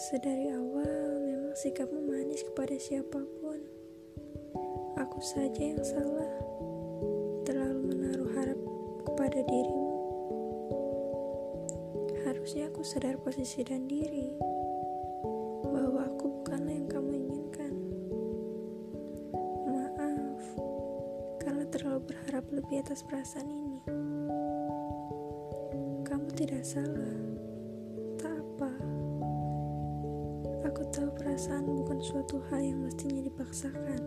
Sedari awal memang sikapmu manis kepada siapa pun. Aku saja yang salah, terlalu menaruh harap kepada dirimu. Harusnya aku sadar posisi dan diri bahwa aku bukanlah yang kamu inginkan. Maaf, karena terlalu berharap lebih atas perasaan ini. Kamu tidak salah. Aku tahu perasaan bukan suatu hal yang mestinya dipaksakan.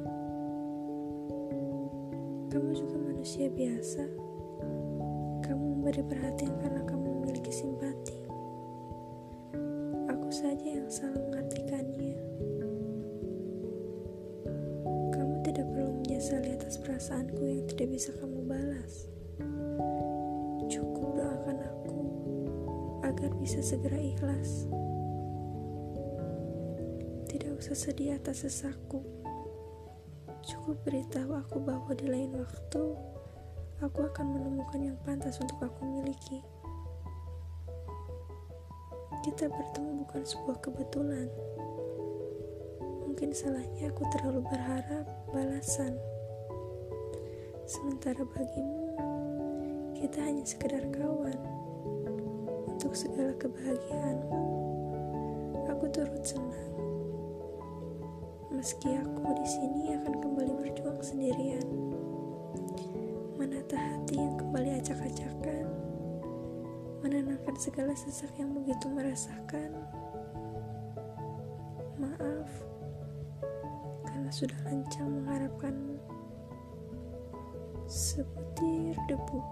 Kamu juga manusia biasa. Kamu memberi perhatian karena kamu memiliki simpati. Aku saja yang salah mengartikannya. Kamu tidak perlu menyesali atas perasaanku yang tidak bisa kamu balas. Cukup doakan aku agar bisa segera ikhlas. Tidak usah sedih atas sesaku. Cukup beritahu aku bahwa di lain waktu aku akan menemukan yang pantas untuk aku miliki. Kita bertemu bukan sebuah kebetulan. Mungkin salahnya aku terlalu berharap balasan. Sementara bagimu, kita hanya sekedar kawan. Untuk segala kebahagiaanmu, aku turut senang. Meski aku di sini akan kembali berjuang sendirian, menata hati yang kembali acak-acakan, menenangkan segala sesak yang begitu merasakan. Maaf, karena sudah lancang mengharapkanmu. Sebutir debu